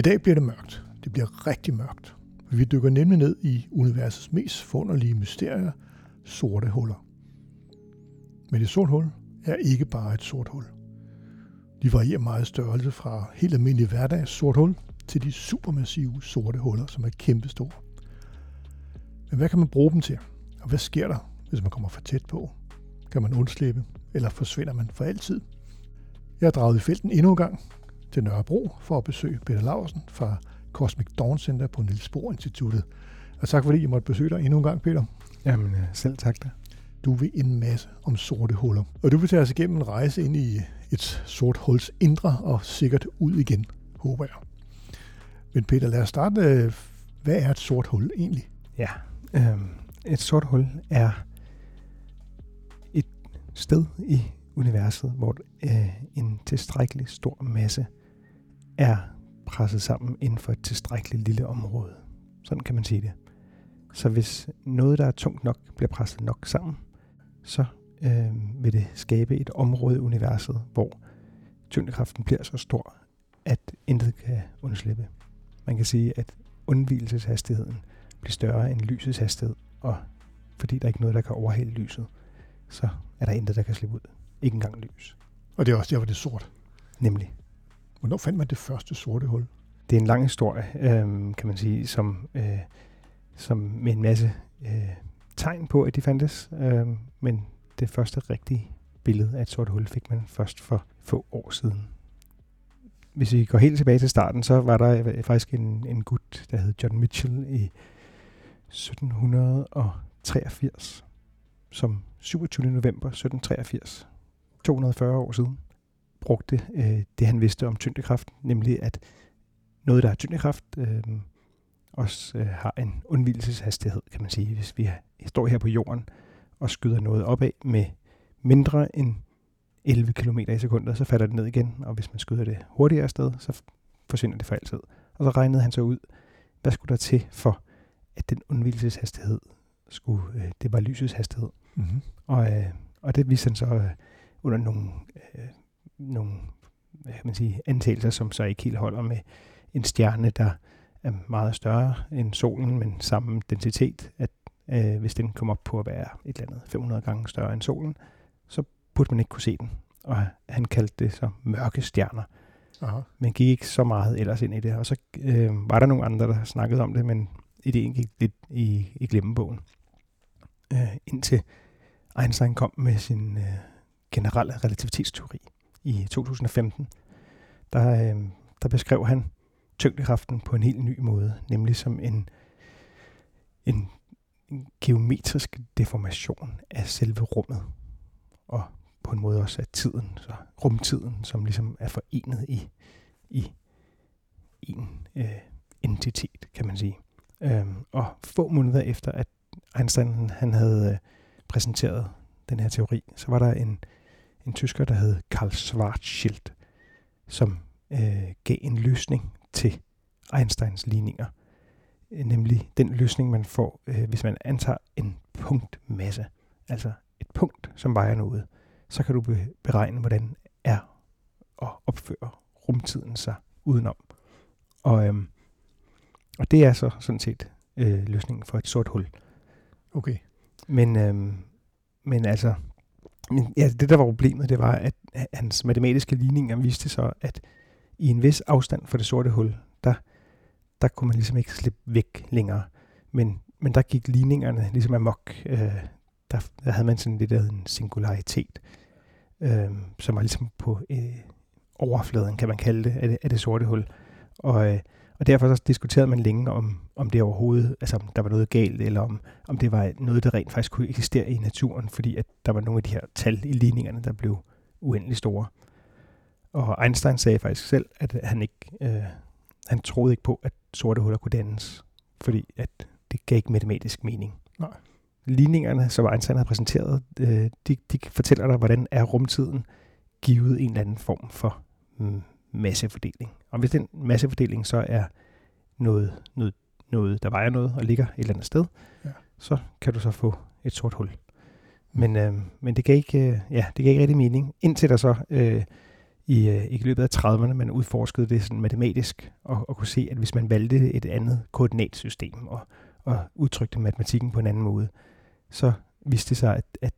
I dag bliver det mørkt. Det bliver rigtig mørkt. Vi dykker nemlig ned i universets mest forunderlige mysterier, sorte huller. Men et sort hul er ikke bare et sort hul. De varierer meget størrelse fra helt almindelig hverdags sort hul til de supermassive sorte huller, som er kæmpestore. Men hvad kan man bruge dem til? Og hvad sker der, hvis man kommer for tæt på? Kan man undslippe, eller forsvinder man for altid? Jeg har draget i felten endnu en gang til Nørrebro for at besøge Peter Laursen fra Cosmic Dawn Center på Niels Bohr Instituttet. Og tak fordi jeg måtte besøge dig endnu en gang, Peter. Jamen, øh, selv tak da. Du vil en masse om sorte huller. Og du vil tage os igennem en rejse ind i et sort huls indre og sikkert ud igen, håber jeg. Men Peter, lad os starte. Hvad er et sort hul egentlig? Ja, øh, et sort hul er et sted i universet, hvor øh, en tilstrækkelig stor masse er presset sammen inden for et tilstrækkeligt lille område. Sådan kan man sige det. Så hvis noget, der er tungt nok, bliver presset nok sammen, så øh, vil det skabe et område i universet, hvor tyngdekraften bliver så stor, at intet kan undslippe. Man kan sige, at undvielseshastigheden bliver større end lysets hastighed, og fordi der er ikke noget, der kan overhale lyset, så er der intet, der kan slippe ud. Ikke engang lys. Og det er også der, hvor det er sort. Nemlig. Hvornår fandt man det første sorte hul? Det er en lang historie, øh, kan man sige, som, øh, som med en masse øh, tegn på, at de fandtes. Øh, men det første rigtige billede af et sort hul fik man først for få år siden. Hvis vi går helt tilbage til starten, så var der øh, faktisk en, en gut, der hed John Mitchell i 1783, som 27. november 1783, 240 år siden, brugte øh, det, han vidste om tyngdekraft, nemlig at noget, der har tyngdekraft, øh, også øh, har en undvildelseshastighed, kan man sige. Hvis vi står her på jorden og skyder noget opad med mindre end 11 km i sekundet, så falder det ned igen, og hvis man skyder det hurtigere afsted, så forsvinder det for altid. Og så regnede han så ud, hvad skulle der til for, at den undvildelseshastighed skulle, øh, det var lysets hastighed. Mm-hmm. Og, øh, og det viste han så øh, under nogle, øh, nogle hvad kan man sige, antagelser, som så ikke helt holder med en stjerne, der er meget større end solen, men samme densitet, at øh, hvis den kommer op på at være et eller andet 500 gange større end solen, så burde man ikke kunne se den. Og han kaldte det så mørke stjerner. Aha. Men gik ikke så meget ellers ind i det. Og så øh, var der nogle andre, der snakkede om det, men ideen gik lidt i, i glemmebogen. Øh, indtil Einstein kom med sin øh, generelle relativitetsteori i 2015. Der, øh, der beskrev han tyngdekraften på en helt ny måde, nemlig som en, en, en geometrisk deformation af selve rummet, og på en måde også af tiden, så rumtiden, som ligesom er forenet i, i en øh, entitet, kan man sige. Øhm, og få måneder efter, at Einstein han havde øh, præsenteret den her teori, så var der en, en tysker, der hed Karl Schwarzschild, som øh, gav en løsning til Einsteins ligninger. Øh, nemlig den løsning, man får, øh, hvis man antager en punktmasse. Altså et punkt, som vejer noget. Så kan du beregne, hvordan er og opfører rumtiden sig udenom. Og, øhm, og det er så sådan set øh, løsningen for et sort hul. Okay. Men, øhm, men altså, men, ja, det der var problemet, det var, at hans matematiske ligninger viste så, at i en vis afstand fra det sorte hul, der, der kunne man ligesom ikke slippe væk længere. Men, men der gik ligningerne ligesom amok. Øh, der, der havde man sådan lidt af en singularitet, øh, som var ligesom på øh, overfladen, kan man kalde det, af det, af det sorte hul. Og, øh, og derfor så diskuterede man længe om, om det overhovedet, altså om der var noget galt, eller om, om det var noget, der rent faktisk kunne eksistere i naturen, fordi at der var nogle af de her tal i ligningerne, der blev uendelig store. Og Einstein sagde faktisk selv, at han ikke, øh, han troede ikke på, at sorte huller kunne dannes, fordi at det gav ikke matematisk mening. Nej. Ligningerne, som Einstein har præsenteret, øh, de, de fortæller dig, hvordan er rumtiden givet en eller anden form for mm, massefordeling. Og hvis den massefordeling så er noget, noget, noget, der vejer noget og ligger et eller andet sted, Ja. så kan du så få et sort hul. Men, øh, men det gav ikke, øh, ja, det gav ikke rigtig mening, indtil der så øh, i, øh, i løbet af 30'erne, man udforskede det sådan matematisk, og, og kunne se, at hvis man valgte et andet koordinatsystem og, og udtrykte matematikken på en anden måde, så viste det sig, at, at,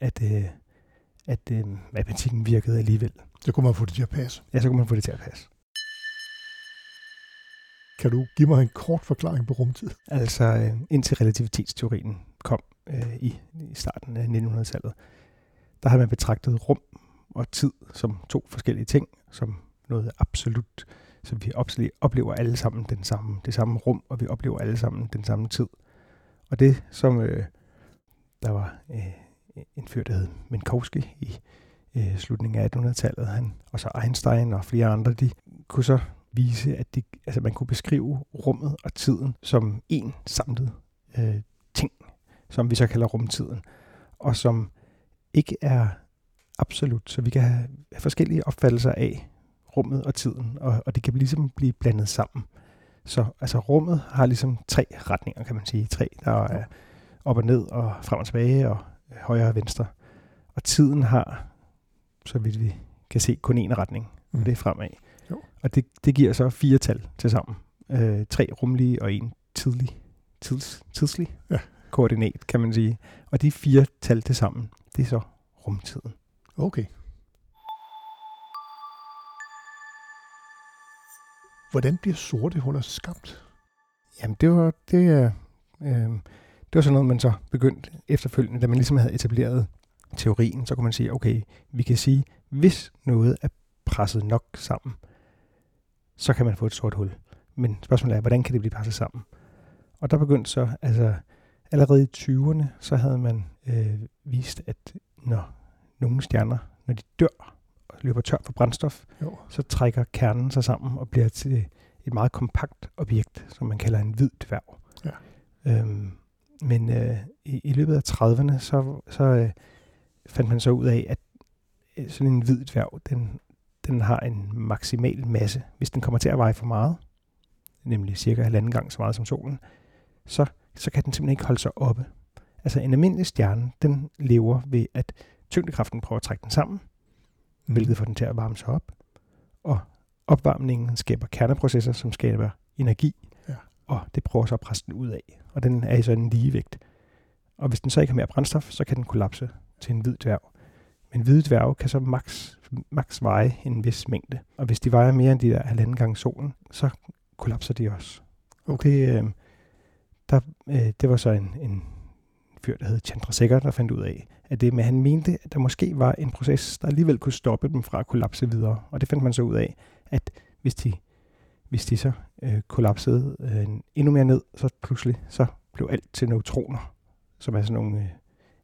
at, øh, at øh, matematikken virkede alligevel. Så kunne man få det til at passe. Ja, så kunne man få det til at passe. Kan du give mig en kort forklaring på rumtid? Altså øh, indtil relativitetsteorien kom øh, i, i starten af 1900-tallet, der havde man betragtet rum og tid som to forskellige ting, som noget absolut, så vi oplever alle sammen den samme, det samme rum, og vi oplever alle sammen den samme tid. Og det, som øh, der var øh, en fyr, der hed Minkowski i øh, slutningen af 1800-tallet, han, og så Einstein og flere andre, de kunne så vise, at de, altså man kunne beskrive rummet og tiden som en samlet øh, ting, som vi så kalder rumtiden, og som ikke er absolut, så vi kan have forskellige opfattelser af rummet og tiden, og, og det kan ligesom blive blandet sammen. Så altså rummet har ligesom tre retninger, kan man sige. Tre, der er op og ned og frem og tilbage og højre og venstre. Og tiden har, så vidt vi kan se, kun én retning, Mm. og det er fremad. Jo. Og det, det giver så fire tal til sammen. Øh, tre rumlige og en tidlig, tids, tidslig Ja. koordinat, kan man sige. Og de fire tal til sammen, det er så rumtiden. Okay. Hvordan bliver sorte huller skabt? Jamen, det var, det, er, øh, det var sådan noget, man så begyndte efterfølgende, da man ligesom havde etableret teorien, så kunne man sige, okay, vi kan sige, hvis noget er presset nok sammen, så kan man få et sort hul. Men spørgsmålet er, hvordan kan det blive presset sammen? Og der begyndte så, altså allerede i 20'erne, så havde man øh, vist, at når nogle stjerner, når de dør og løber tør for brændstof, Jo. så trækker kernen sig sammen og bliver til et meget kompakt objekt, som man kalder en hvid dværg. Ja. Øhm, men øh, i, i løbet af 30'erne, så, så øh, fandt man så ud af, at øh, sådan en hvid dværg, den, den har en maksimal masse. Hvis den kommer til at veje for meget, nemlig cirka halvanden gang så meget som solen, så, så kan den simpelthen ikke holde sig oppe. Altså en almindelig stjerne, den lever ved, at tyngdekraften prøver at trække den sammen, Mm. hvilket får den til at varme sig op. Og opvarmningen skaber kerneprocesser, som skaber energi, og det prøver så at presse den ud af. Og den er i sådan en ligevægt. Og hvis den så ikke har mere brændstof, så kan den kollapse til en hvid dværg. Men hvide dværge kan så max, max veje en vis mængde. Og hvis de vejer mere end de der halvanden gange solen, så kollapser de også. Okay. Det, øh, der, øh, det var så en, en fyr, der hed Chandrasekhar, der fandt ud af, at det med, han mente, at der måske var en proces, der alligevel kunne stoppe dem fra at kollapse videre. Og det fandt man så ud af, at hvis de, hvis de så øh, kollapsede øh, endnu mere ned, så pludselig så blev alt til neutroner, som er sådan nogle øh,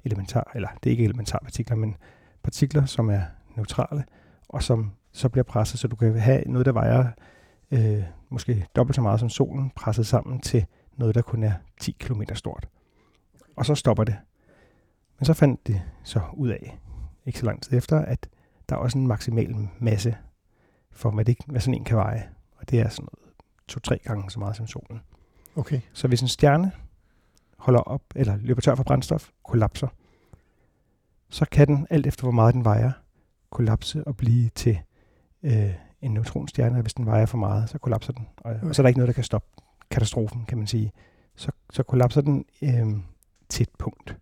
elementar, eller det er ikke elementarpartikler, men partikler, som er neutrale, og som så bliver presset, så du kan have noget, der vejer øh, måske dobbelt så meget som solen, presset sammen til noget, der kun er 10 km stort. Og så stopper det. Men så fandt de så ud af, ikke så lang tid efter, at der er også en maksimal masse for, hvad, det, hvad sådan en kan veje. Og det er sådan noget to-tre gange så meget som solen. Okay. Så hvis en stjerne holder op, eller løber tør for brændstof, kollapser, så kan den, alt efter hvor meget den vejer, kollapse og blive til øh, en neutronstjerne, og hvis den vejer for meget, så kollapser den. Og, og så er der ikke noget, der kan stoppe katastrofen, kan man sige. Så, så kollapser den øh, til et punkt.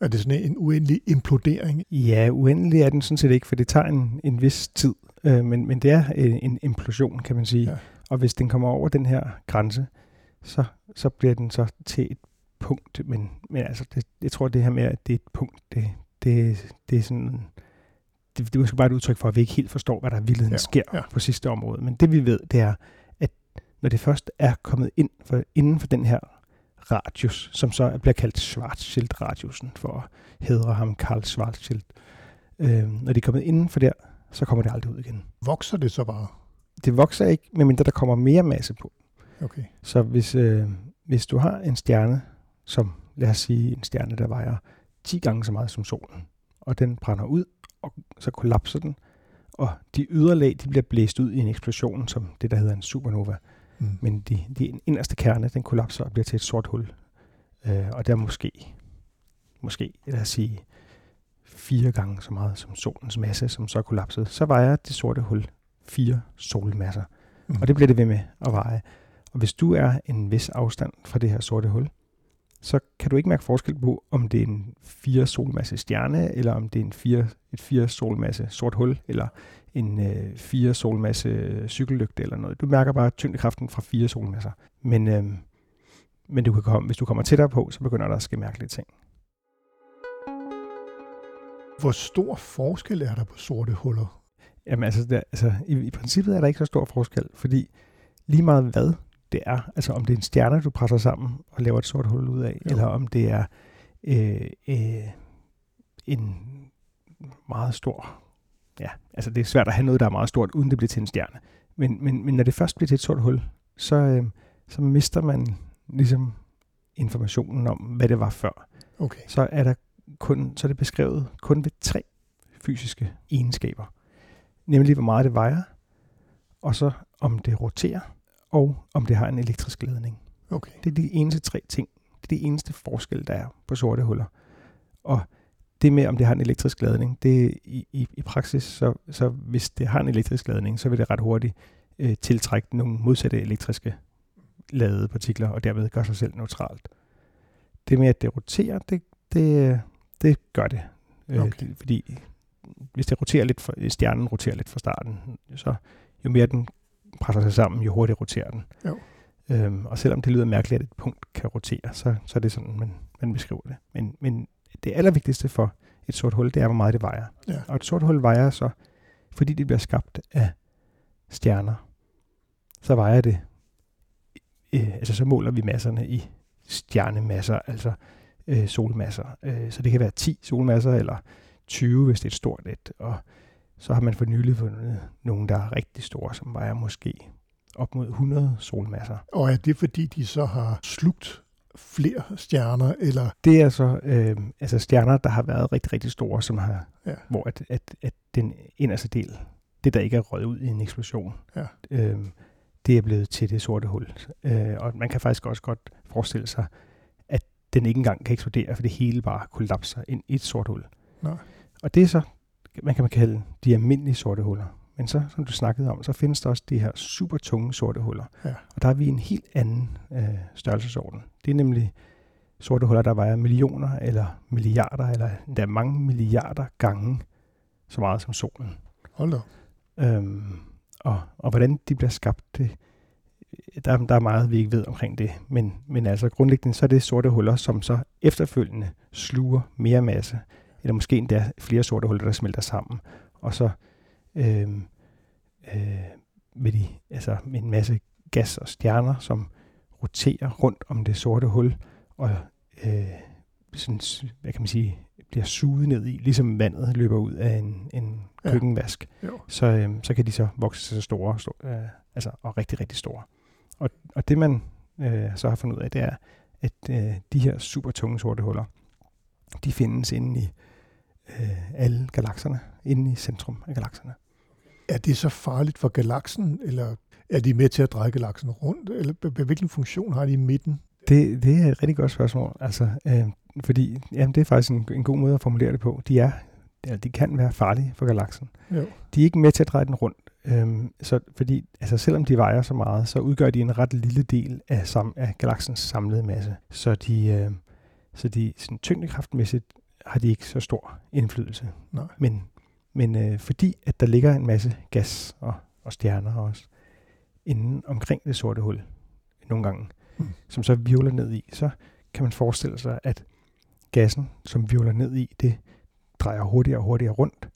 Er det sådan en uendelig implodering? Ja, uendelig er den sådan set ikke, for det tager en, en vis tid. Øh, men, men det er øh, en implosion, kan man sige. Ja. Og hvis den kommer over den her grænse, så, så bliver den så til et punkt. Men, men altså, det, jeg tror, det her med, at det er et punkt, det, det, det er sådan... Det, det er måske bare et udtryk for, at vi ikke helt forstår, hvad der virkeligheden Ja, sker ja. på sidste område. Men det vi ved, det er, at når det først er kommet ind for, inden for den her radius, som så bliver kaldt Schwarzschild-radiusen, for at hedre ham Karl Schwarzschild. Øh, når det er kommet inden for der, så kommer det aldrig ud igen. Vokser det så bare? Det vokser ikke, medmindre der kommer mere masse på. Okay. Så hvis, øh, hvis du har en stjerne, som lad os sige en stjerne, der vejer 10 gange så meget som solen, og den brænder ud, og så kollapser den, og de yderlag de bliver blæst ud i en eksplosion, som det, der hedder en supernova. Mm. Men de, de inderste kerne, den kollapser og bliver til et sort hul. Øh, og der er måske, måske, lad os sige, fire gange så meget som solens masse, som så er kollapset. Så vejer det sorte hul fire solmasser. Mm. Og det bliver det ved med at veje. Og hvis du er en vis afstand fra det her sorte hul, så kan du ikke mærke forskel på, om det er en fire solmasse stjerne, eller om det er en fire, et fire solmasse sort hul, eller en øh, fire solmasse cykellygte eller noget. Du mærker bare tyngdekraften fra fire solmasser. Men, øh, men du kan komme, hvis du kommer tættere på, så begynder der at ske mærkelige ting. Hvor stor forskel er der på sorte huller? Jamen altså, der, altså i, i princippet er der ikke så stor forskel, fordi lige meget hvad det er, altså om det er en stjerne, du presser sammen og laver et sort hul ud af, jo. eller om det er øh, øh, en meget stor, ja, altså det er svært at have noget, der er meget stort, uden det bliver til en stjerne. Men, men, men når det først bliver til et sort hul, så, øh, så mister man ligesom informationen om, hvad det var før. Okay. Så er der kun, så er det beskrevet kun ved tre fysiske egenskaber. Nemlig hvor meget det vejer, og så om det roterer, og om det har en elektrisk ladning. Okay. Det er de eneste tre ting. Det er det eneste forskel, der er på sorte huller. Og det med, om det har en elektrisk ladning, det er i, i, i praksis, så, så hvis det har en elektrisk ladning, så vil det ret hurtigt øh, tiltrække nogle modsatte elektriske ladede partikler, og derved gøre sig selv neutralt. Det med, at det roterer, det, det, det gør det. Øh, okay. Øh, det fordi hvis det roterer lidt for, stjernen roterer lidt fra starten, så jo mere den presser sig sammen, jo hurtigere roterer den. Jo. Øhm, og selvom det lyder mærkeligt, at et punkt kan rotere, så, så er det sådan, man, man beskriver det. Men, men det allervigtigste for et sort hul, det er, hvor meget det vejer. Ja. Og et sort hul vejer så, fordi det bliver skabt af stjerner, så vejer det, øh, altså så måler vi masserne i stjernemasser, altså øh, solmasser. Øh, så det kan være 10 solmasser, eller 20, hvis det er et stort et. Og så har man for nylig fundet nogle, der er rigtig store, som vejer måske op mod 100 solmasser. Og er det fordi, de så har slugt flere stjerner, eller? Det er så øh, altså stjerner, der har været rigtig, rigtig store, som har, ja. hvor at, at, at den inderste del, det der ikke er røget ud i en eksplosion, ja. øh, det er blevet til det sorte hul. Øh, og man kan faktisk også godt forestille sig, at den ikke engang kan eksplodere, for det hele bare kollapser ind i et sort hul. Nej. Og det er så, man kan man kalde de almindelige sorte huller. Men så, som du snakkede om, så findes der også de her super tunge sorte huller. Ja. Og der er vi en helt anden øh, størrelsesorden. Det er nemlig sorte huller, der vejer millioner eller milliarder, eller endda mange milliarder gange så meget som solen. Hold da. Øhm, og, og hvordan de bliver skabt, det, der, der er meget, vi ikke ved omkring det. Men, men altså grundlæggende, så er det sorte huller, som så efterfølgende sluger mere masse, eller måske endda flere sorte huller, der smelter sammen, og så øh, øh, med, de, altså med en masse gas og stjerner, som roterer rundt om det sorte hul, og øh, sådan, hvad kan man sige, bliver suget ned i, ligesom vandet løber ud af en, en ja. køkkenvask, jo. så, øh, så kan de så vokse sig store, store øh, altså, og rigtig, rigtig store. Og, og det man øh, så har fundet ud af, det er, at øh, de her super tunge sorte huller, de findes inde i øh, alle galakserne, inde i centrum af galakserne. Er det så farligt for galaksen, eller er de med til at dreje galaksen rundt, eller hvilken funktion har de i midten? Det, det er et rigtig godt spørgsmål, altså, øh, fordi jamen, det er faktisk en, en god måde at formulere det på. De er, eller de kan være farlige for galaksen. Jo. De er ikke med til at dreje den rundt, Øhm, så fordi, altså selvom de vejer så meget, så udgør de en ret lille del af, sam, af galaksens samlede masse. Så de, øh, så de sådan, tyngdekraftmæssigt har de ikke så stor indflydelse. Nej. Men, men øh, fordi at der ligger en masse gas og, og stjerner også inden omkring det sorte hul nogle gange, mm. som så virvler ned i, så kan man forestille sig, at gassen, som virvler ned i, det drejer hurtigere og hurtigere rundt,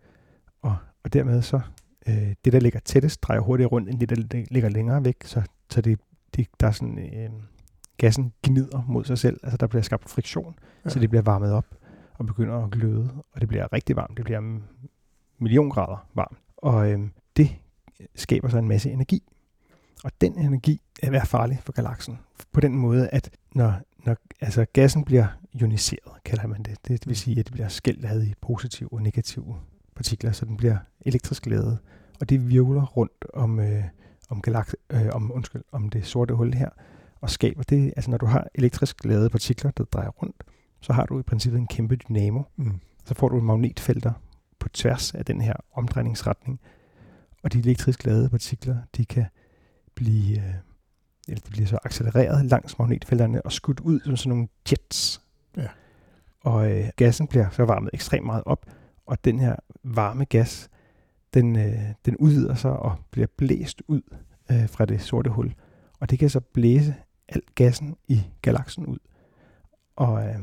og, og dermed så øh, det, der ligger tættest, drejer hurtigere rundt, end det, der ligger længere væk, så, så det det, der er sådan, øh, gassen gnider mod sig selv, altså der bliver skabt friktion, ja. Så det bliver varmet op og begynder at gløde, og det bliver rigtig varmt, det bliver en million grader varmt, og øhm, det skaber så en masse energi, og den energi er være farlig for galaksen, på den måde, at når, når altså gassen bliver ioniseret, kalder man det, det vil sige, at det bliver skældt ad i positive og negative partikler, så den bliver elektrisk ladet, og det virvler rundt om, øh, om, galaks, øh, om, undskyld, om det sorte hul her, og skaber det, altså når du har elektrisk ladede partikler, der drejer rundt, så har du i princippet en kæmpe dynamo. Mm. Så får du magnetfelter på tværs af den her omdrejningsretning, og de elektrisk ladede partikler, de kan blive, øh, eller de bliver så accelereret langs magnetfelterne og skudt ud som sådan nogle jets. Ja. Og øh, gassen bliver så varmet ekstremt meget op, og den her varme gas, den, øh, den udvider sig og bliver blæst ud øh, fra det sorte hul. Og det kan så blæse al gassen i galaksen ud. Og, øh,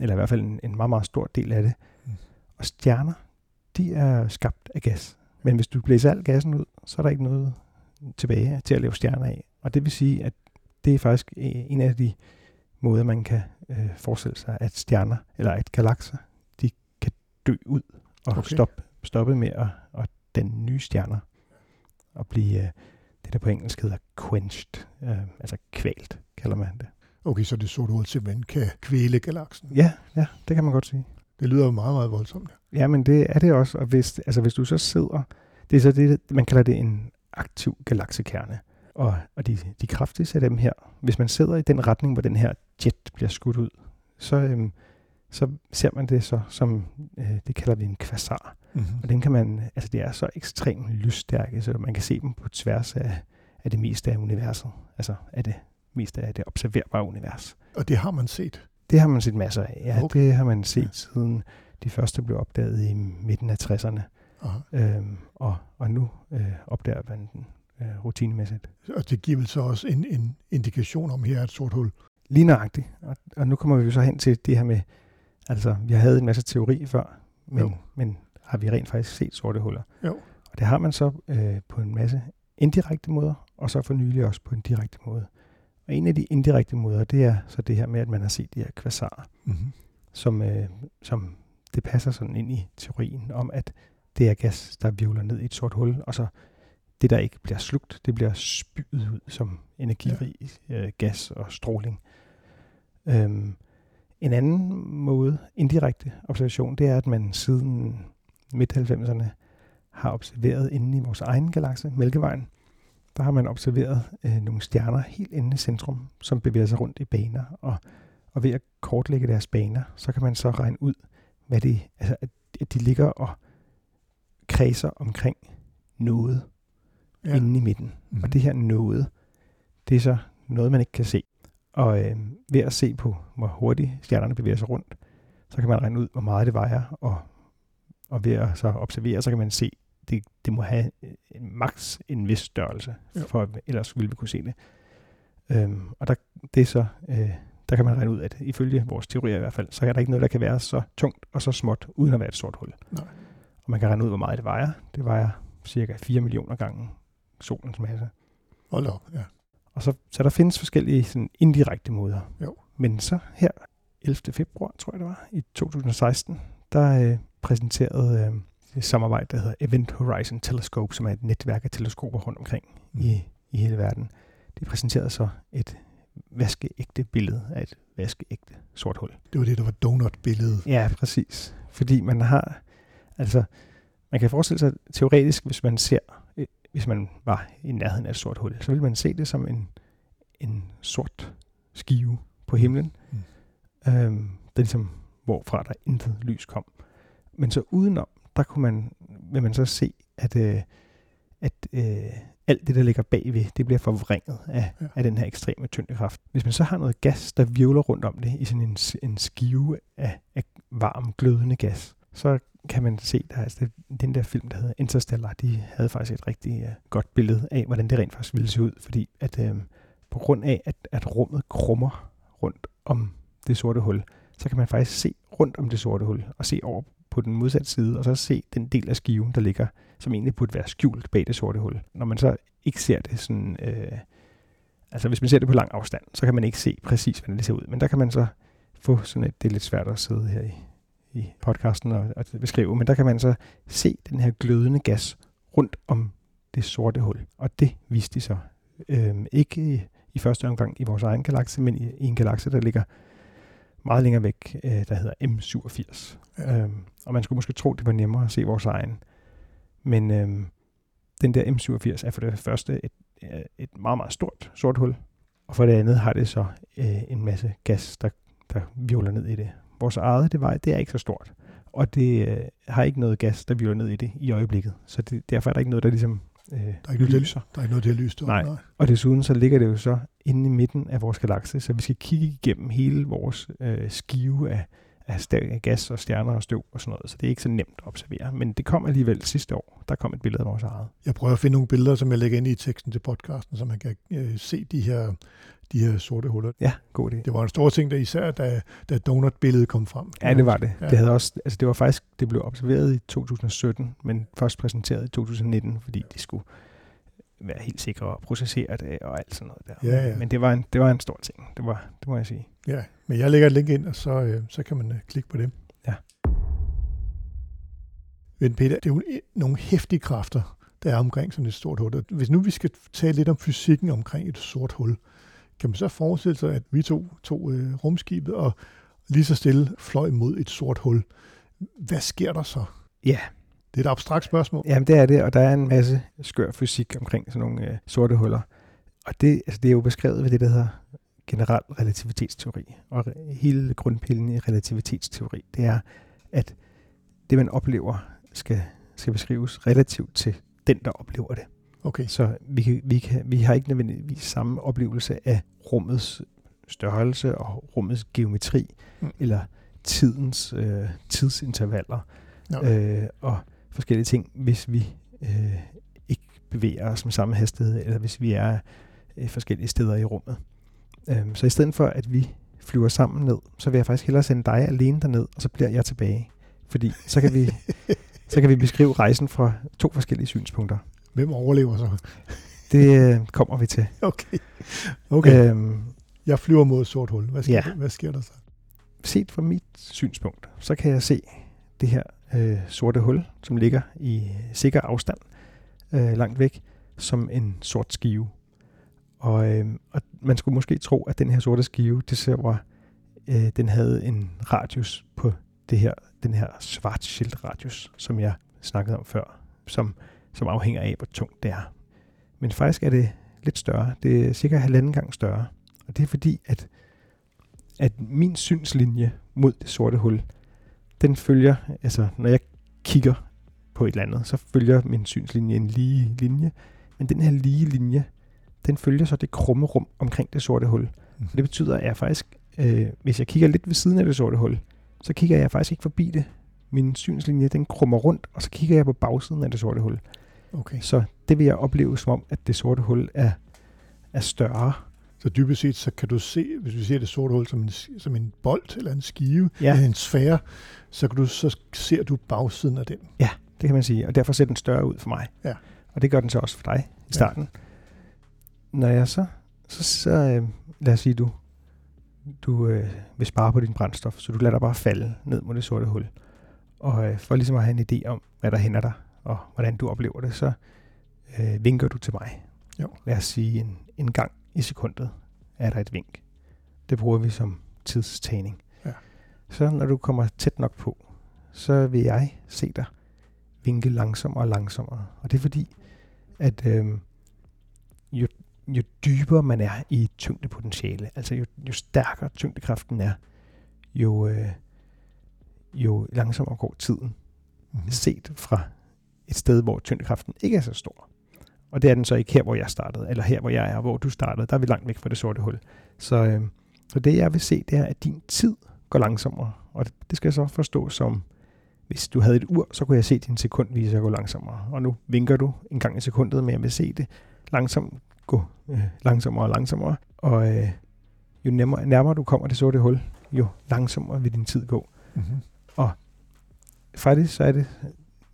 eller i hvert fald en, en meget, meget stor del af det. Mm. Og stjerner, de er skabt af gas. Men hvis du blæser al gassen ud, så er der ikke noget tilbage til at lave stjerner af. Og det vil sige, at det er faktisk øh, en af de måder, man kan øh, forestille sig, at stjerner, eller at galakser, de kan dø ud og okay. stoppe, stoppe med at, at danne nye stjerner. Og blive øh, det, der på engelsk hedder quenched, øh, altså kvalt, kalder man det. Okay, så det sorte hul simpelthen kan kvæle galaksen. Ja, ja, det kan man godt sige. Det lyder jo meget, meget voldsomt. Ja, men det er det også. Og hvis, altså hvis du så sidder, det er så det, man kalder det en aktiv galaksekerne. Og, og de, de kraftigste af dem her, hvis man sidder i den retning, hvor den her jet bliver skudt ud, så, øhm, så ser man det så som, øh, det kalder vi en kvasar. Mm-hmm. Og den kan man, altså det er så ekstremt lysstærke, så man kan se dem på tværs af, af det meste af universet. Altså af det meste af det observerbare univers. Og det har man set. Det har man set masser af. Ja, Okay. det har man set siden de første blev opdaget i midten af 60'erne. Aha. Øhm, og, og nu øh, opdager man den øh, rutinemæssigt. Og det giver vel så også en, en indikation om, her er et sort hul. Lige nøjagtigt. Og, og nu kommer vi jo så hen til det her med, altså vi havde en masse teori før, men, Jo. men har vi rent faktisk set sorte huller? Jo. Og det har man så øh, på en masse indirekte måder, og så for nylig også på en direkte måde. Og en af de indirekte måder, det er så det her med, at man har set de her kvasarer, Mm-hmm. som, øh, som det passer sådan ind i teorien om, at det er gas, der virvler ned i et sort hul, og så det, der ikke bliver slugt, det bliver spydet ud som energirig ja. øh, gas og stråling. Øhm, en anden måde, indirekte observation, det er, at man siden midt-90'erne har observeret inde i vores egen galakse, Mælkevejen, der har man observeret øh, nogle stjerner helt inde i centrum, som bevæger sig rundt i baner, og, og ved at kortlægge deres baner, så kan man så regne ud, hvad det, altså, at, de ligger og kredser omkring noget ja. inde i midten. Mm-hmm. Og det her noget, det er så noget, man ikke kan se. Og øh, ved at se på, hvor hurtigt stjernerne bevæger sig rundt, så kan man regne ud, hvor meget det vejer, og, og ved at så observere, så kan man se, det, det må have øh, maks en vis størrelse, Jo. for ellers ville vi kunne se det. Øhm, og der, det er så, øh, der kan man regne ud, at ifølge vores teorier i hvert fald, så er der ikke noget, der kan være så tungt og så småt, uden at være et sort hul. Nej. Og man kan regne ud, hvor meget det vejer. Det vejer cirka 4 millioner gange solens masse. Hold op, ja. Og så, så der findes forskellige sådan indirekte måder. Jo. Men så her 11. februar, tror jeg det var, i 2016, der øh, præsenterede øh, samarbejde, der hedder Event Horizon Telescope, som er et netværk af teleskoper rundt omkring Mm. mm. i, i hele verden. De præsenterede så et vaskeægte billede af et vaskeægte sort hul. Det var det, der var donut-billedet. Ja, præcis. Fordi man har, altså, man kan forestille sig teoretisk, hvis man ser, øh, hvis man var i nærheden af et sort hul, så ville man se det som en, en sort skive på himlen, Mm. mm. øhm, der ligesom, hvorfra der intet lys kom. Men så udenom, der kunne man, vil man så se, at, øh, at øh, alt det, der ligger bagved, det bliver forvrænget af, Ja. af den her ekstreme tyngdekraft. Hvis man så har noget gas, der virvler rundt om det i sådan en, en skive af, af varm, glødende gas, så kan man se, der altså, den der film, der hedder Interstellar, de havde faktisk et rigtig uh, godt billede af, hvordan det rent faktisk ville se ud, fordi at øh, på grund af, at, at rummet krummer rundt om det sorte hul, så kan man faktisk se rundt om det sorte hul, og se over på den modsatte side, og så se den del af skiven, der ligger, som egentlig burde være skjult bag det sorte hul. Når man så ikke ser det sådan, øh, Altså hvis man ser det på lang afstand, så kan man ikke se præcis, hvordan det ser ud. Men der kan man så få sådan et, det er lidt svært at sidde her i, i podcasten og, og beskrive, men der kan man så se den her glødende gas rundt om det sorte hul. Og det viste de så. Øhm, ikke i, i første omgang i vores egen galakse, men i, i en galakse, der ligger meget længere væk, øh, der hedder M87. Ja. Øhm, og man skulle måske tro, det var nemmere at se vores egen. Men øhm, den der M87 er for det første et, et meget, meget stort sort hul, og for det andet har det så øh, en masse gas, der, der virvler ned i det. Vores eget det, var, det er ikke så stort, og det øh, har ikke noget gas, der virvler ned i det i øjeblikket. Så det, derfor er der ikke noget, der ligesom øh, der er ikke lyser. Der, der er ikke noget, der lyst nej. nej. Og desuden så ligger det jo så inde i midten af vores galakse, så vi skal kigge igennem hele vores øh, skive af, af gas og stjerner og støv og sådan noget, så det er ikke så nemt at observere. Men det kom alligevel sidste år. Der kom et billede af vores eget. Jeg prøver at finde nogle billeder, som jeg lægger ind i teksten til podcasten, så man kan øh, se de her, de her sorte huller. Ja, god idé. Det var en stor ting, der især da, da donut-billedet kom frem. Ja, det var det. Ja. Det, havde også, altså det var faktisk, det blev observeret i 2017, men først præsenteret i 2019, fordi de skulle være helt sikre og processere det og alt sådan noget der. Ja, ja. Men det var, en, det var en stor ting, det, var, det må jeg sige. Ja, men jeg lægger et link ind, og så, øh, så kan man øh, klikke på det. Ja. Men Peter, det er jo nogle hæftige kræfter, der er omkring sådan et stort hul. Hvis nu vi skal tale lidt om fysikken omkring et sort hul, kan man så forestille sig, at vi to tog øh, rumskibet og lige så stille fløj mod et sort hul. Hvad sker der så? Ja, det er et abstrakt spørgsmål. Jamen, det er det, og der er en masse skør fysik omkring sådan nogle øh, sorte huller. Og det, altså, det er jo beskrevet ved det, der hedder generel relativitetsteori. Og hele grundpillen i relativitetsteori, det er, at det, man oplever, skal, skal beskrives relativt til den, der oplever det. Okay. Så vi, kan, vi, kan, vi har ikke nødvendigvis samme oplevelse af rummets størrelse og rummets geometri, mm. eller tidens øh, tidsintervaller. No. Øh, og forskellige ting, hvis vi øh, ikke bevæger os med samme hastighed, eller hvis vi er øh, forskellige steder i rummet. Øh, så i stedet for, at vi flyver sammen ned, så vil jeg faktisk hellere sende dig alene derned, og så bliver jeg tilbage. Fordi så kan vi, så kan vi beskrive rejsen fra to forskellige synspunkter. Hvem overlever så? Det øh, kommer vi til. Okay. okay. Øhm, jeg flyver mod sort hul. Hvad sker, ja. hvad sker der så? Set fra mit synspunkt, så kan jeg se det her øh, sorte hul, som ligger i sikker afstand øh, langt væk, som en sort skive. Og, øh, og man skulle måske tro, at den her sorte skive, det ser var, øh, den havde en radius på det her, den her Schwarzschild radius, som jeg snakkede om før, som, som afhænger af, hvor tungt det er. Men faktisk er det lidt større. Det er cirka halvanden gang større. Og det er fordi, at, at min synslinje mod det sorte hul, den følger, altså når jeg kigger på et eller andet, så følger min synslinje en lige linje. Men den her lige linje, den følger så det krumme rum omkring det sorte hul. Mm. Og det betyder, at jeg faktisk, øh, hvis jeg kigger lidt ved siden af det sorte hul, så kigger jeg faktisk ikke forbi det. Min synslinje, den krummer rundt, og så kigger jeg på bagsiden af det sorte hul. Okay. Så det vil jeg opleve som om, at det sorte hul er, er større så dybest set, så kan du se, hvis vi ser det sorte hul som en, som en bold eller en skive, ja. eller en sfære, så, kan du, så ser du bagsiden af den. Ja, det kan man sige, og derfor ser den større ud for mig. Ja. Og det gør den så også for dig i starten. Ja. Når jeg så, så, så øh, lad os sige, du, du øh, vil spare på din brændstof, så du lader dig bare falde ned mod det sorte hul. Og øh, for ligesom at have en idé om, hvad der hænder dig, og hvordan du oplever det, så øh, vinker du til mig. Jo. Lad os sige en, en gang i sekundet er der et vink. Det bruger vi som tidstagning. Ja. Så når du kommer tæt nok på, så vil jeg se dig vinke langsommere og langsommere. Og det er fordi, at øh, jo, jo dybere man er i tyngdepotentiale, altså jo, jo stærkere tyngdekraften er, jo, øh, jo langsommere går tiden. Mm-hmm. Set fra et sted, hvor tyngdekraften ikke er så stor. Og det er den så ikke her, hvor jeg startede, eller her, hvor jeg er, hvor du startede. Der er vi langt væk fra det sorte hul. Så, øh, så det, jeg vil se, det er, at din tid går langsommere. Og det, det skal jeg så forstå som, hvis du havde et ur, så kunne jeg se din sekundvise gå langsommere. Og nu vinker du en gang i sekundet, men jeg vil se det langsomt gå øh, langsommere og langsommere. Og øh, jo nærmere, nærmere du kommer det sorte hul, jo langsommere vil din tid gå. Mm-hmm. Og faktisk så er det,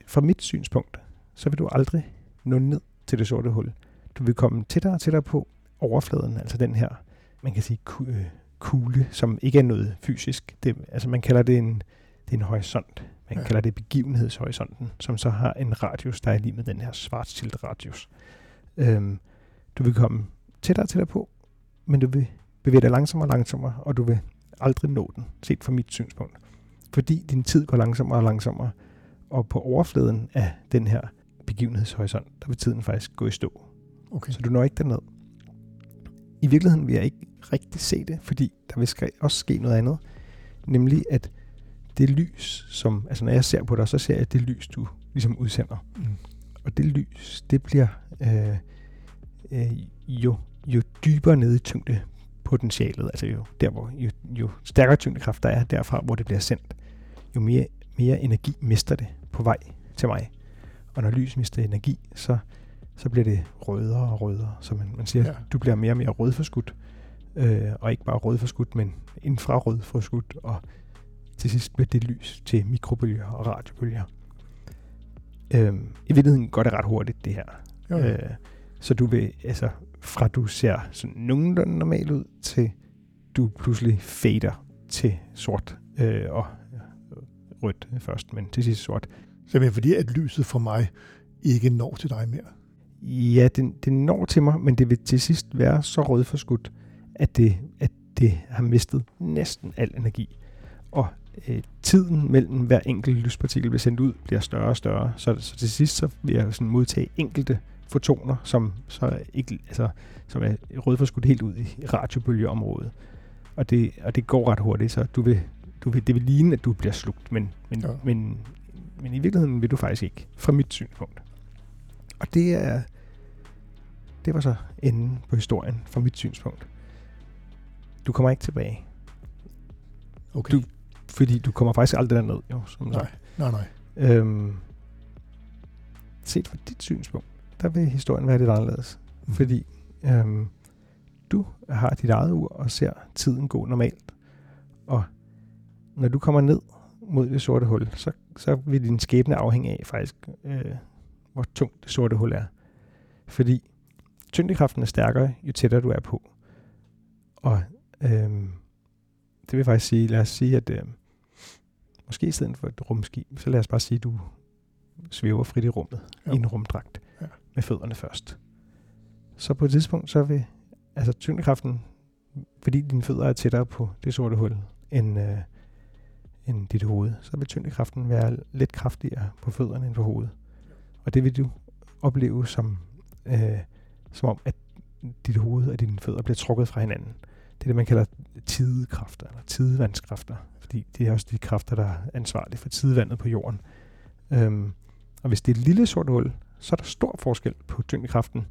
fra mit synspunkt, så vil du aldrig nå ned til det sorte hul. Du vil komme tættere og tættere på, overfladen, altså den her, man kan sige, øh, kugle, som ikke er noget fysisk. Det, altså man kalder det en, det er en horisont. Man Ja. kalder det begivenhedshorisonten, som så har en radius, der er lige med den her Schwarzschild radius. Øhm, du vil komme tættere og tættere på, men du vil bevæge dig langsommere og langsommere, og du vil aldrig nå den, set fra mit synspunkt. Fordi din tid går langsommere og langsommere, og på overfladen af den her begivenhedshorisont, der vil tiden faktisk gå i stå. Okay. Så du når ikke derned. I virkeligheden vil jeg ikke rigtig se det, fordi der vil også ske noget andet. Nemlig at det lys, som, altså når jeg ser på dig, så ser jeg det lys, du ligesom udsender. Mm. Og det lys, det bliver øh, øh, jo, jo dybere nede i tyngdepotentialet, altså jo, der hvor, jo, jo stærkere tyngdekraft der er derfra, hvor det bliver sendt, jo mere, mere energi mister det på vej til mig. Og når lys mister energi, så, så bliver det rødere og rødere. Så man, man siger, Ja. du bliver mere og mere rødforskudt. Øh, og ikke bare rødforskudt, men infrarødforskudt. Og til sidst bliver det lys til mikrobølger og radiobølger. Øhm, I virkeligheden går det ret hurtigt, det her. Jo. Øh, så du vil, altså, fra du ser sådan nogenlunde normal ud, til du pludselig fader til sort øh, og øh, rødt først, men til sidst sort. Simpelthen fordi, at lyset fra mig ikke når til dig mere. Ja, det, det når til mig, men det vil til sidst være så rødforskudt, at det, at det har mistet næsten al energi. Og øh, tiden mellem hver enkelt lyspartikel bliver sendt ud, bliver større og større. Så, så til sidst så vil jeg sådan modtage enkelte fotoner, som, så ikke, altså, som er rødforskudt helt ud i radiobølgeområdet. Og det, og det går ret hurtigt, så du vil, du vil, det vil ligne, at du bliver slugt, men, men, ja. men, men i virkeligheden vil du faktisk ikke, fra mit synspunkt. Og det er, det var så enden på historien fra mit synspunkt. Du kommer ikke tilbage, Okay. Du- fordi du kommer faktisk aldrig derned, jo, som nej, sagt. nej, nej. Øhm, set fra dit synspunkt, der vil historien være lidt anderledes. Mhm. Fordi øhm, du har dit eget ur og ser tiden gå normalt. Og når du kommer ned mod det sorte hul, så, så vil din skæbne afhænge af faktisk, øh, hvor tungt det sorte hul er. Fordi tyngdekraften er stærkere, jo tættere du er på. Og øhm, det vil faktisk sige, lad os sige, at øh, måske i stedet for et rumskib, så lad os bare sige, at du svæver frit i rummet Jo. i en rumdragt Ja. med fødderne først. Så på et tidspunkt, så vil altså tyngdekraften, fordi dine fødder er tættere på det sorte hul end, øh, end dit hoved, så vil tyngdekraften være lidt kraftigere på fødderne end på hovedet. Og det vil du opleve som, øh, som om, at dit hoved og dine fødder bliver trukket fra hinanden. Det er det, man kalder tidekræfter, eller tidevandskræfter, fordi det er også de kræfter, der er ansvarlige for tidevandet på jorden. Øhm, og hvis det er et lille sort hul, så er der stor forskel på tyngdekraften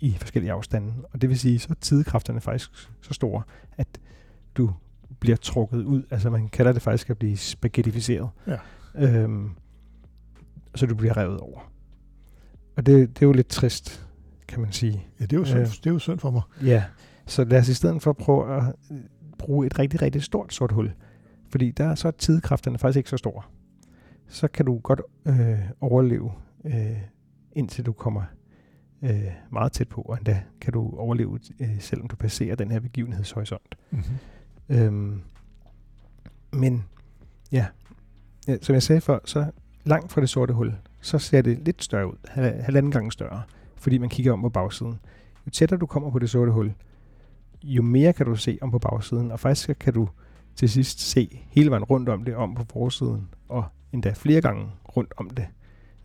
i forskellige afstande. Og det vil sige, så er tidekræfterne faktisk så store, at du bliver trukket ud. Altså man kalder det faktisk at blive spaghettificeret. Ja. Øhm, så du bliver revet over. Og det, det er jo lidt trist, kan man sige. Ja, det er jo synd, Øh. det er jo synd for mig. Ja, så lad os i stedet for prøve at øh, bruge et rigtig, rigtig stort sort hul. Fordi der er så er tidekræfterne faktisk ikke så store. Så kan du godt øh, overleve, øh, indtil du kommer øh, meget tæt på, og endda kan du overleve, øh, selvom du passerer den her begivenhedshorisont. Mm-hmm. Øhm, men ja, ja, som jeg sagde før, så langt fra det sorte hul, så ser det lidt større ud, hal- halvanden gang større, fordi man kigger om på bagsiden. Jo tættere du kommer på det sorte hul, jo mere kan du se om på bagsiden, og faktisk kan du til sidst se hele vejen rundt om det, om på forsiden, og endda flere gange rundt om det,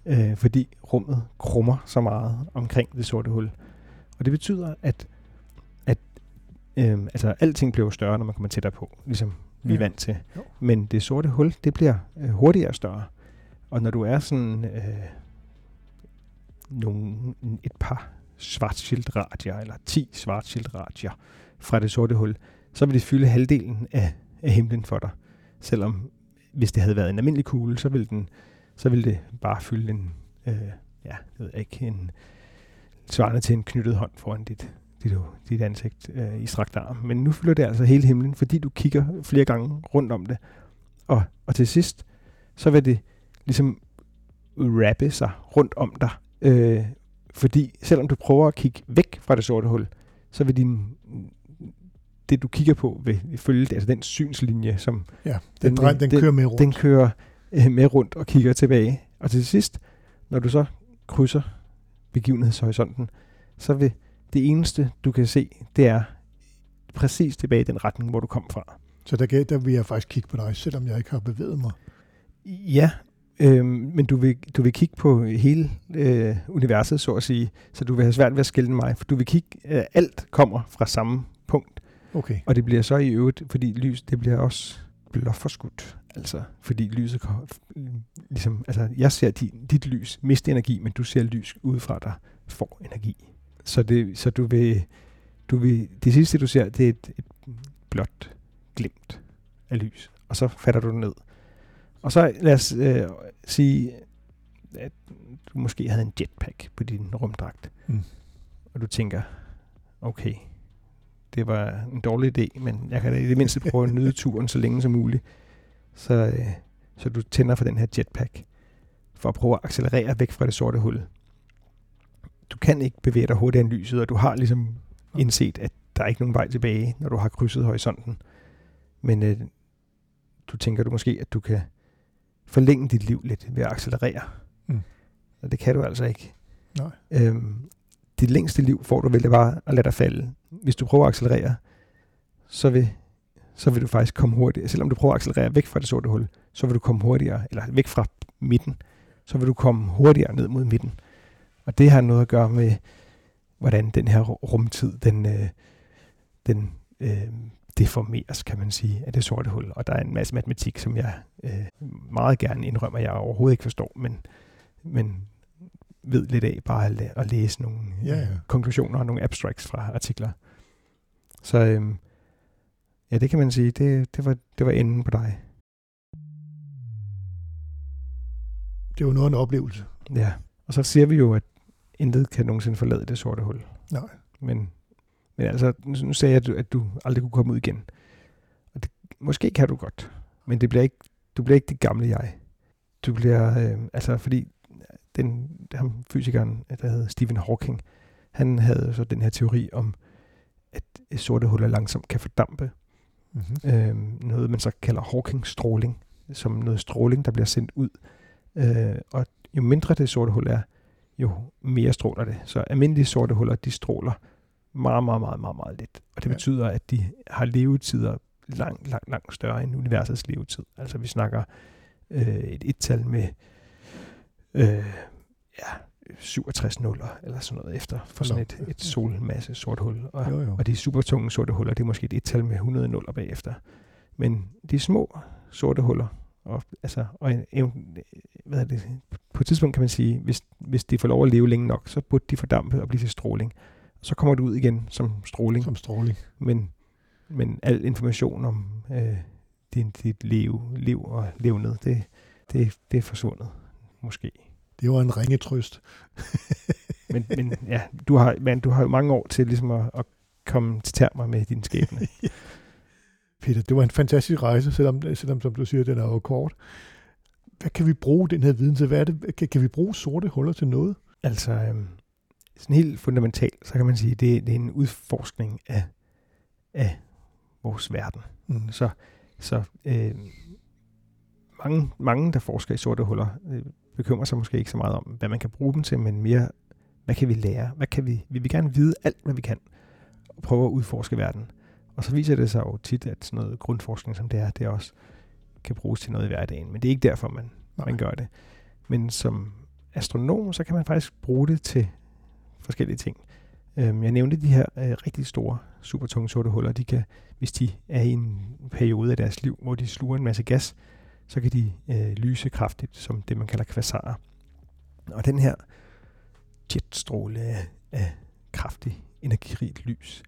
øh, fordi rummet krummer så meget omkring det sorte hul. Og det betyder, at øh, altså, alting bliver jo større, når man kommer tættere på, ligesom vi er vant til. Jo. Men det sorte hul, det bliver øh, hurtigere større. Og når du er sådan øh, nogle, et par Schwarzschild-radier, eller 10 Schwarzschild-radier fra det sorte hul, så vil det fylde halvdelen af, af himlen for dig. Selvom hvis det havde været en almindelig kugle, så ville, den, så ville det bare fylde en, øh, ja, jeg ved ikke, en svarende til en knyttet hånd foran dit, dit, dit ansigt øh, i strakt arm. Men nu fylder det altså hele himlen, fordi du kigger flere gange rundt om det. Og, og til sidst, så vil det ligesom wrappe sig rundt om dig. Øh, fordi selvom du prøver at kigge væk fra det sorte hul, så vil din, det du kigger på vil følge altså den synslinje, som Ja, den, den, den, den- kører med rundt. den kører øh, med rundt og kigger tilbage. Og til sidst, når du så krydser begivenhedshorisonten, så vil det eneste, du kan se, det er præcis tilbage i den retning, hvor du kom fra. Så der, der vil jeg faktisk kigge på dig, selvom jeg ikke har bevæget mig. Ja, øh, men du vil, du vil kigge på hele øh, universet, så at sige, så du vil have svært ved at skille mig, for du vil kigge, øh, alt kommer fra samme punkt, Okay. og det bliver så i øvrigt, fordi lys, det bliver også blåforskudt, altså fordi lyset kommer, ligesom, altså jeg ser din, dit lys miste energi, men du ser lys udefra, der får energi. Så, det, så du vil, du vil, det sidste du ser, det er et, et blåt glimt af lys, og så fatter du det ned. Og så lad os øh, sige, at du måske havde en jetpack på din rumdragt, Mm. og du tænker, okay, det var en dårlig idé, men jeg kan da i det mindste prøve at nyde turen så længe som muligt. Så, øh, så du tænder for den her jetpack, for at prøve at accelerere væk fra det sorte hul. Du kan ikke bevæge dig hurtigere end lyset, og du har ligesom indset, at der er ikke nogen vej tilbage, når du har krydset horisonten. Men øh, du tænker du måske, at du kan forlænge dit liv lidt ved at accelerere. Mm. Og det kan du altså ikke. Nej. Øhm, dit længste liv får du vel det bare at lade dig falde. Hvis du prøver at accelerere, så vil, så vil du faktisk komme hurtigere. Selvom du prøver at accelerere væk fra det sorte hul, så vil du komme hurtigere, eller væk fra midten, så vil du komme hurtigere ned mod midten. Og det har noget at gøre med, hvordan den her rumtid, den, øh, den øh, deformeres, kan man sige, af det sorte hul. Og der er en masse matematik, som jeg øh, meget gerne indrømmer, jeg overhovedet ikke forstår, men, men ved lidt af bare at, la- at læse nogle Ja, ja. konklusioner og nogle abstracts fra artikler. Så øh, ja, det kan man sige, det, det, var, det var enden på dig. Det var noget af en oplevelse. Ja, og så siger vi jo, at intet kan nogensinde forlade det sorte hul. Nej. Men, men altså, nu sagde jeg, at du, at du aldrig kunne komme ud igen. Og det, måske kan du godt, men det bliver ikke, du bliver ikke det gamle jeg. Du bliver, øh, altså fordi den, ham fysikeren, der hed Stephen Hawking, han havde så den her teori om, at sorte huller langsomt kan fordampe. Mm-hmm. Øh, noget, man så kalder Hawking-stråling, som noget stråling, der bliver sendt ud. Øh, og jo mindre det sorte hul er, jo mere stråler det. Så almindelige sorte huller, de stråler meget, meget, meget, meget, meget lidt. Og det Ja. betyder, at de har levetider langt, langt, langt større end universets levetid. Altså vi snakker øh, et et-tal med øh, ja, 67 nuller eller sådan noget efter for sådan et, et solmasse sort hul. Og, Jo, jo. og de supertunge sorte huller, det er måske et et-tal med 100 nuller bagefter. Men de små sorte huller, og, altså, og en, en, hvad er det, på et tidspunkt kan man sige, hvis, hvis de får lov at leve længe nok, så burde de fordampe og blive til stråling. Så kommer du ud igen som stråling, Som stråling. men, men al information om øh, din, dit liv, liv og levned, det, det, det er forsvundet, måske. Det var en ringe trøst. Men, men ja, du har, men du har jo mange år til ligesom at, at komme til termer med din skæbne. Peter, det var en fantastisk rejse, selvom, selvom som du siger, den er jo kort. Hvad kan vi bruge den her viden til? Hvad er det? Kan, kan vi bruge sorte huller til noget? Altså, øhm, sådan helt fundamentalt, så kan man sige, det, det er en udforskning af, af vores verden. Mm. Så, så øh, mange, mange, der forsker i sorte huller, øh, bekymrer sig måske ikke så meget om, hvad man kan bruge dem til, men mere, hvad kan vi lære? Hvad kan vi, vi vil gerne vide alt, hvad vi kan, og prøve at udforske verden. Og så viser det sig jo tit, at sådan noget grundforskning som det er, det også kan bruges til noget i hverdagen. Men det er ikke derfor, man, Nej. man gør det. Men som astronom, så kan man faktisk bruge det til forskellige ting. Øhm, jeg nævnte de her øh, rigtig store, supertunge sorte huller. De kan, hvis de er i en periode af deres liv, hvor de sluger en masse gas, så kan de øh, lyse kraftigt, som det man kalder kvasarer. Og den her jetstråle af, af kraftig, energirigt lys,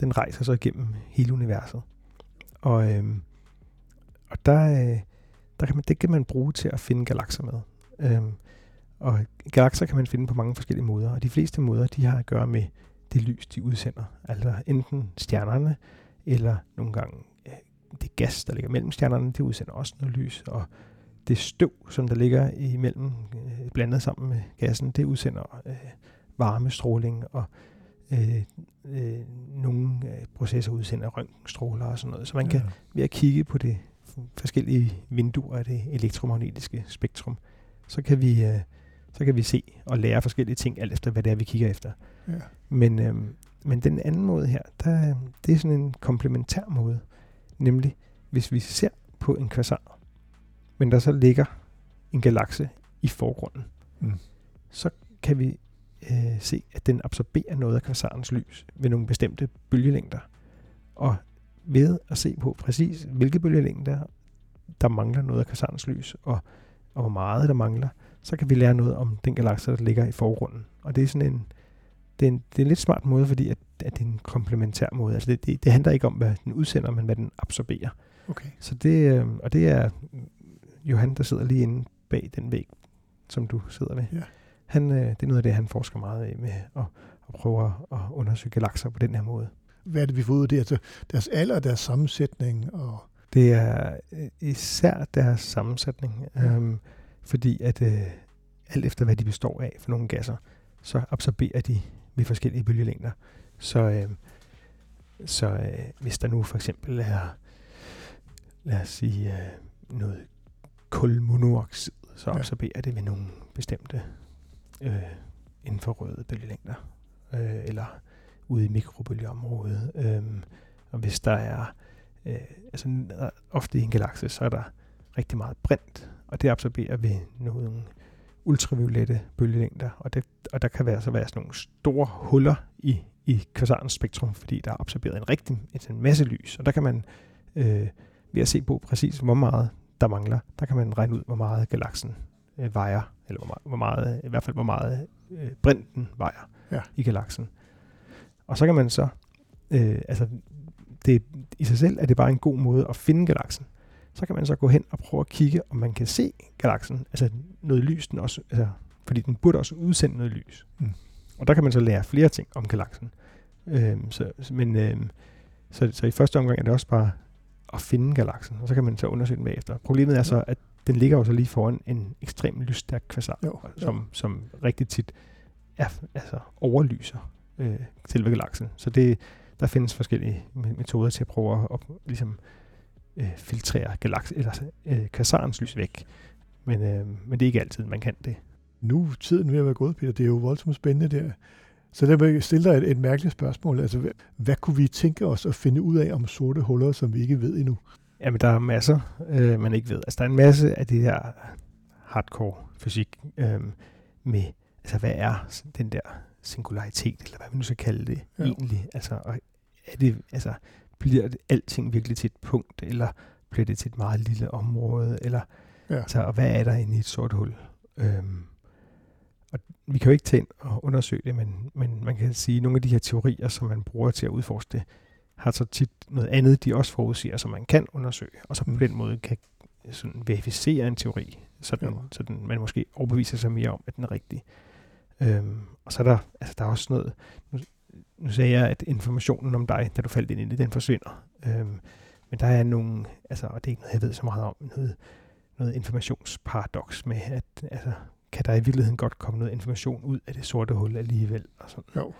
den rejser så igennem hele universet. Og, øhm, og der, øh, der kan man, det kan man bruge til at finde galakser med. Øhm, og galakser kan man finde på mange forskellige måder, og de fleste måder, de har at gøre med det lys, de udsender. Altså enten stjernerne, eller nogle gange øh, det gas, der ligger mellem stjernerne, det udsender også noget lys, og det støv, som der ligger imellem, øh, blandet sammen med gassen, det udsender øh, varmestråling, og øh, øh, nogle øh, processer udsender røntgenstråler og sådan noget. Så man ja. kan ved at kigge på det forskellige vinduer af det elektromagnetiske spektrum, så kan vi, øh, så kan vi se og lære forskellige ting, alt efter hvad det er, vi kigger efter. Ja. Men, øh, men den anden måde her, der, det er sådan en komplementær måde. Nemlig, hvis vi ser på en kvasar, men der så ligger en galakse i forgrunden, mm. så kan vi øh, se, at den absorberer noget af kvasarens lys ved nogle bestemte bølgelængder. Og ved at se på præcis, hvilke bølgelængder der mangler noget af kvasarens lys, og, og hvor meget der mangler, så kan vi lære noget om den galakse, der ligger i forgrunden. Og det er sådan en, det er en, det er en lidt smart måde, fordi at, at det er en komplementær måde. Altså det, det, det handler ikke om, hvad den udsender, men hvad den absorberer. Okay. Så det, øh, og det er Johan, der sidder lige inde bag den væg, som du sidder ved. Ja. Han, øh, det er noget af det, han forsker meget af med at, at prøve at undersøge galakser på den her måde. Hvad det, vi får ud af det? Altså deres alder, deres sammensætning? Og det er øh, især deres sammensætning, ja. øhm, fordi at øh, alt efter hvad de består af for nogle gasser, så absorberer de ved forskellige bølgelængder. Så, øh, så øh, hvis der nu for eksempel er, lad os sige, øh, noget kulmonoxid, så absorberer ja. det ved nogle bestemte øh, infrarøde bølgelængder, øh, eller ude i mikrobølgeområdet. Øh, og hvis der er, øh, altså ofte i en galakse, så er der rigtig meget brint, og det absorberer ved nogle ultraviolette bølgelængder, og, det, og der kan være, så være sådan nogle store huller i, i kvasarens spektrum, fordi der er absorberet en rigtig en masse lys, og der kan man øh, ved at se på præcis, hvor meget der mangler, der kan man regne ud, hvor meget galaksen øh, vejer, eller hvor meget, hvor meget, i hvert fald hvor meget øh, brinten vejer ja. i galaksen. Og så kan man så, øh, altså det, i sig selv er det bare en god måde at finde galaksen. Så kan man så gå hen og prøve at kigge, om man kan se galaksen, altså noget lys, den også, altså, fordi den burde også udsende noget lys. Mm. Og der kan man så lære flere ting om galaksen. Øhm, så, men, øhm, så, så i første omgang er det også bare at finde galaksen, og så kan man så undersøge den bagefter. Problemet er så, at den ligger jo så lige foran en ekstrem lysstærk kvasar, jo, jo. Som, som rigtig tit er, altså overlyser øh, selve galaksen. Så det, der findes forskellige metoder til at prøve at, at ligesom, øh, filtrere galaks, eller, øh, kvasarens lys væk. Men, øh, men det er ikke altid, man kan det. Nu er tiden ved at være gået, Peter. Det er jo voldsomt spændende der. Så der vil jeg stille dig et, et mærkeligt spørgsmål. Altså, hvad, hvad kunne vi tænke os at finde ud af om sorte huller, som vi ikke ved endnu? Jamen, der er masser, øh, man ikke ved. Altså, der er en masse af det her hardcore fysik øh, med, altså, hvad er den der singularitet, eller hvad man nu skal kalde det ja. egentlig? Altså, og er det, altså, bliver det alting virkelig til et punkt, eller bliver det til et meget lille område, eller ja. altså, og hvad er der inde i et sort hul? Øhm, og vi kan jo ikke tage ind og undersøge det, men, men man kan sige, at nogle af de her teorier, som man bruger til at udforske det, har så tit noget andet, de også forudsiger, som man kan undersøge, og så på mm. den måde kan sådan verificere en teori, så, den, ja. så den, man måske overbeviser sig mere om, at den er rigtig. Øhm, og så er der, altså der er også noget, nu, nu sagde jeg, at informationen om dig, da du faldt ind i det, den forsvinder. Øhm, men der er nogle, altså, og det er ikke noget, jeg ved så meget om, noget, noget informationsparadoks med, at altså, kan der i virkeligheden godt komme noget information ud af det sorte hul alligevel. Og sådan. Jo.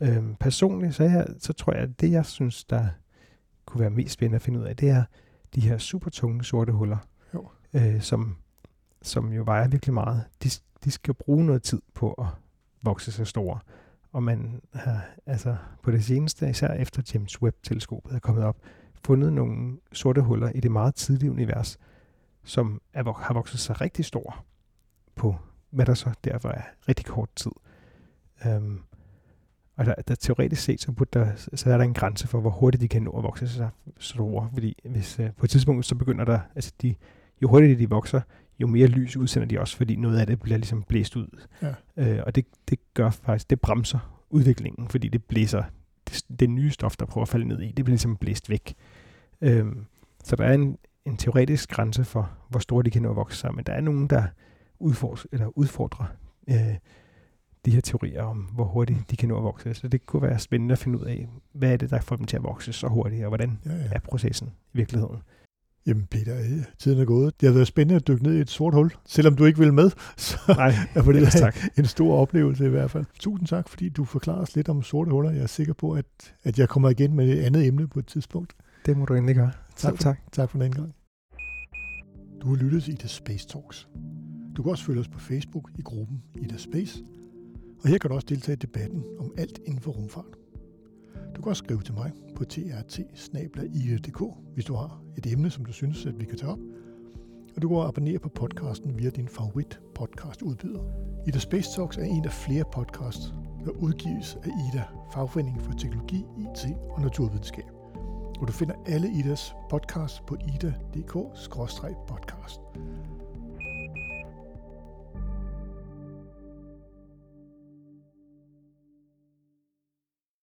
Øhm, personligt, så, jeg, så tror jeg, at det, jeg synes, der kunne være mest spændende at finde ud af, det er de her super tunge sorte huller, jo. Øh, som, som jo vejer virkelig meget. De, de skal bruge noget tid på at vokse sig stor. Og man har altså på det seneste, især efter James Webb-teleskopet er kommet op, fundet nogle sorte huller i det meget tidlige univers, som er, har vokset sig rigtig store på, hvad der så derfor er rigtig kort tid. Um, og der, der teoretisk set, så, der, så er der en grænse for, hvor hurtigt de kan nå at vokse sig store. Fordi hvis uh, på et tidspunkt, så begynder der, altså de, jo hurtigere de vokser, jo mere lys udsender de også, fordi noget af det bliver ligesom blæst ud. Ja. Øh, og det, det gør faktisk, det bremser udviklingen, fordi det blæser det, det nye stof, der prøver at falde ned i, det bliver ligesom blæst væk. Øh, så der er en, en teoretisk grænse for, hvor store de kan nå at vokse sammen, men der er nogen, der udfordrer, eller udfordrer øh, de her teorier om, hvor hurtigt de kan nå at vokse. Så det kunne være spændende at finde ud af, hvad er det, der får dem til at vokse så hurtigt, og hvordan ja, ja. er processen i virkeligheden. Jamen Peter, øh, tiden er gået. Det har været spændende at dykke ned i et sort hul, selvom du ikke vil med. Så Nej, er det tak. en stor oplevelse i hvert fald. Tusind tak, fordi du forklarer os lidt om sorte huller. Jeg er sikker på, at, at jeg kommer igen med et andet emne på et tidspunkt. Det må du endelig gøre. Tak for, tak. tak for den gang. Du har lyttet til Ida Space Talks. Du kan også følge os på Facebook i gruppen Ida Space. Og her kan du også deltage i debatten om alt inden for rumfart. Du kan også skrive til mig på trt hvis du har et emne, som du synes, at vi kan tage op. Og du kan abonnere på podcasten via din favorit podcast udbyder. Ida Space Talks er en af flere podcasts, der udgives af Ida, Fagforeningen for Teknologi, IT og Naturvidenskab. Og du finder alle Idas podcasts på ida.dk-podcast.